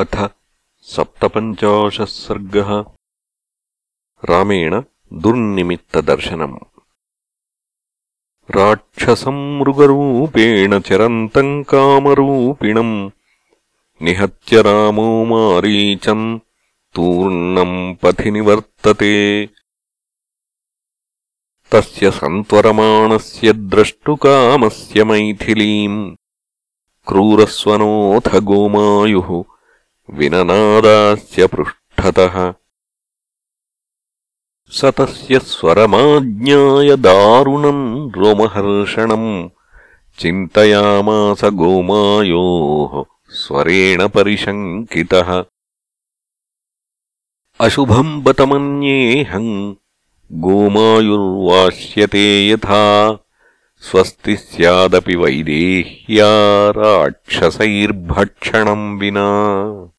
अथ सप्तपञ्चाशः सर्गः रामेण दुर्निमित्तदर्शनम् राक्षसम् मृगरूपेण चरन्तम् कामरूपिणम् निहत्य रामो मारीचम् तूर्णम् पथि निवर्तते तस्य सन्त्वरमाणस्य द्रष्टुकामस्य मैथिलीम् क्रूरस्वनोऽथ गोमायुः विननादास्य पृष्ठतः। स तस्य स्वरमाज्ञाय दारुणम् रोमहर्षणम्। चिन्तयामास गोमायोः स्वरेण परिशङ्कितः। अशुभम् बतमन्येऽहम् गोमायुर्वास्यते यथा। स्वस्ति स्यादपि वैदेह्या राक्षसैर्भक्षणम् विना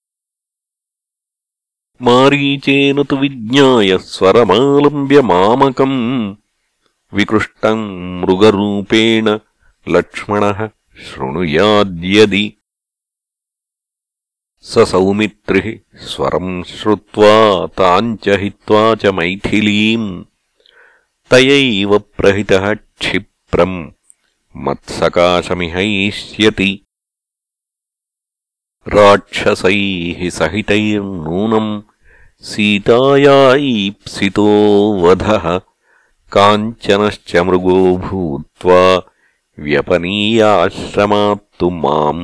मारीचेन तु विज्ञाय स्वरमालम्ब्य मामकम् विकृष्टम् मृगरूपेण लक्ष्मणः शृणुयाद्यदि। स सौमित्रिः स्वरम् श्रुत्वा ताम् च हित्वा च मैथिलीम्। तयैव प्रहितः क्षिप्रम् मत्सकाशमिहैष्यति राक्षसैः सहितैर्नूनम् सीताया ईप्सितो वधः काञ्चनश्च मृगो भूत्वा व्यपनीयाश्रमात्तु माम्।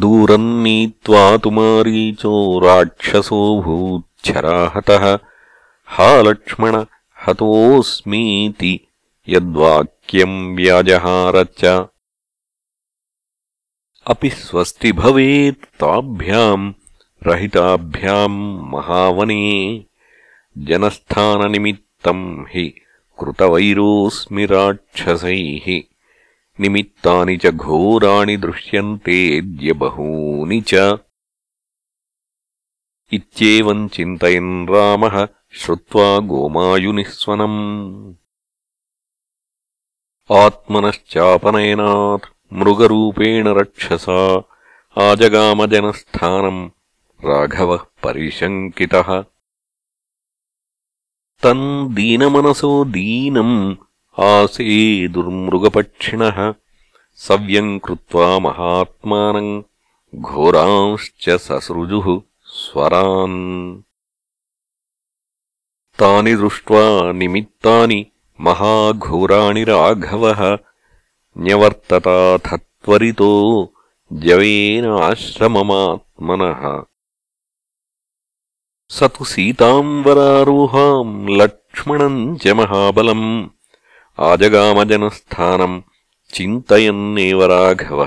दूरम् नीत्वा तु मारीचो राक्षसोऽभूच्छराहतः हा लक्ष्मण हतोऽस्मीति यद्वाक्यम् व्याजहार च अपि स्वस्ति भवेत् ताभ्याम् रहिताभ्याम् महावने जनस्थाननिमित्तम् हि कृतवैरोऽस्मि राक्षसैः निमित्तानि च घोराणि दृश्यन्तेऽद्य बहूनि च इत्येवम् चिन्तयन् रामः श्रुत्वा गोमायुनिःस्वनम् आत्मनश्चापनयनात् मृगरूपेण रक्षसा। आजगामजनस्थानम् राघवः परिशङ्कितः। तम् दीनमनसो दीनम् आसे दुर्मृगपक्षिणः। सव्यम् कृत्वा महात्मानम् घोरांश्च ससृजुः स्वरान्। तानि दृष्ट्वा निमित्तानि महाघोराणि राघवः న్యవర్తతాథ త్వరితో జవేన ఆశ్రమమాత్మనః స తు లక్ష్మణం చ మహాబలం ఆజగామజనస్థానం చింతయన్నేవ రాఘవ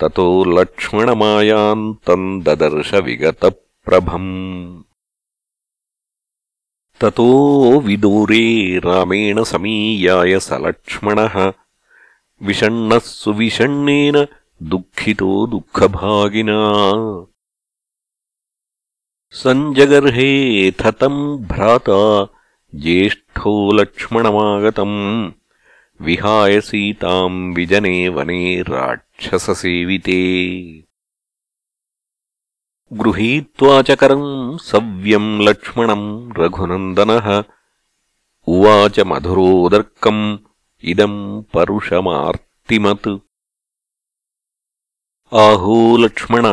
తతో లక్ష్మణమాయాంతం దదర్శ విగత ప్రభం తతో విదూరే రామేణ సమీయాయ స లక్ష్మణः विषण्णः सुविषण्णेन दुःखितो दुःखभागिना। सञ्जगर्हेऽथ तम् भ्राता ज्येष्ठो लक्ष्मणमागतम्। विहाय सीताम् विजने वने राक्षससेविते। गृहीत्वा च करम् सव्यम् लक्ष्मणम् रघुनन्दनः। उवाच मधुरोदर्कम् इदम् परुषमार्तिमत् आहो लक्ष्मण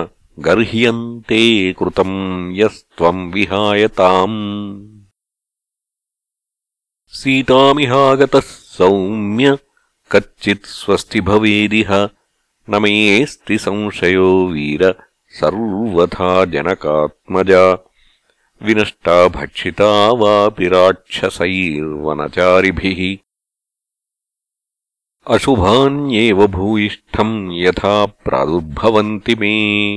गर्ह्यन्ते कृतम् यस्त्वम् विहायताम् सीतामिहागतः सौम्य कच्चित् स्वस्ति भवेदिह न मेऽस्ति संशयो वीर सर्वथा जनकात्मजा विनष्टा भक्षिता वापि राक्षसैर्वनचारिभिः अशुभान्येव भूयिष्ठम् यथा प्रादुर्भवन्ति मे।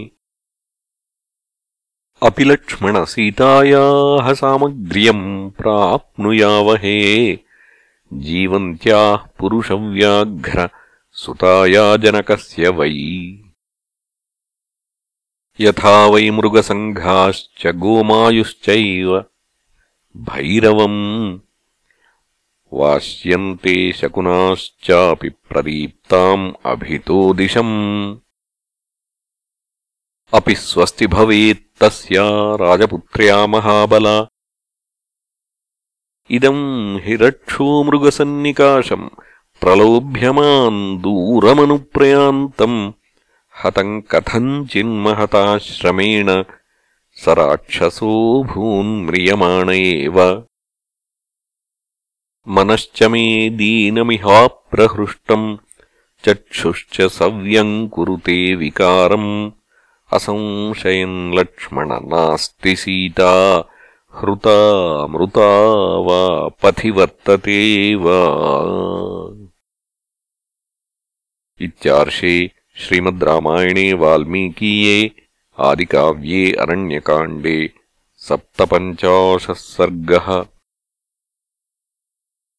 अपि लक्ष्मणसीतायाः सामग्र्यम् प्राप्नुयावहे। जीवन्त्याः पुरुषव्याघ्र सुताया जनकस्य वै। यथा वै मृगसङ्घाश्च गोमायुश्चैव। भैरवम् వాష్యంతే శకునాశ్చా ప్రదీప్తాం అభితో దిశం. అపి స్వస్తి భవేత్తస్యా రాజపుత్ర్యా మహాబల. ఇదం హిరక్షోమృగసన్నికాశం ప్రలోభ్యమాన్ దూరమను ప్రయాంతం హతం కథంచిన్మహతాశ్రమేణ స రాక్షసో భూన్మ్రియమాణ मनश्च मे दीनमिहाप्रहृष्टम् चक्षुश्च सव्यम् कुरुते विकारम्। असंशयन् लक्ष्मण नास्ति सीता हृता मृता वा पथि वर्तते वा इत्यार्षे श्रीमद् रामायणे वाल्मीकीये आदिकाव्ये अरण्यकाण्डे सप्तपञ्चाशः सर्गः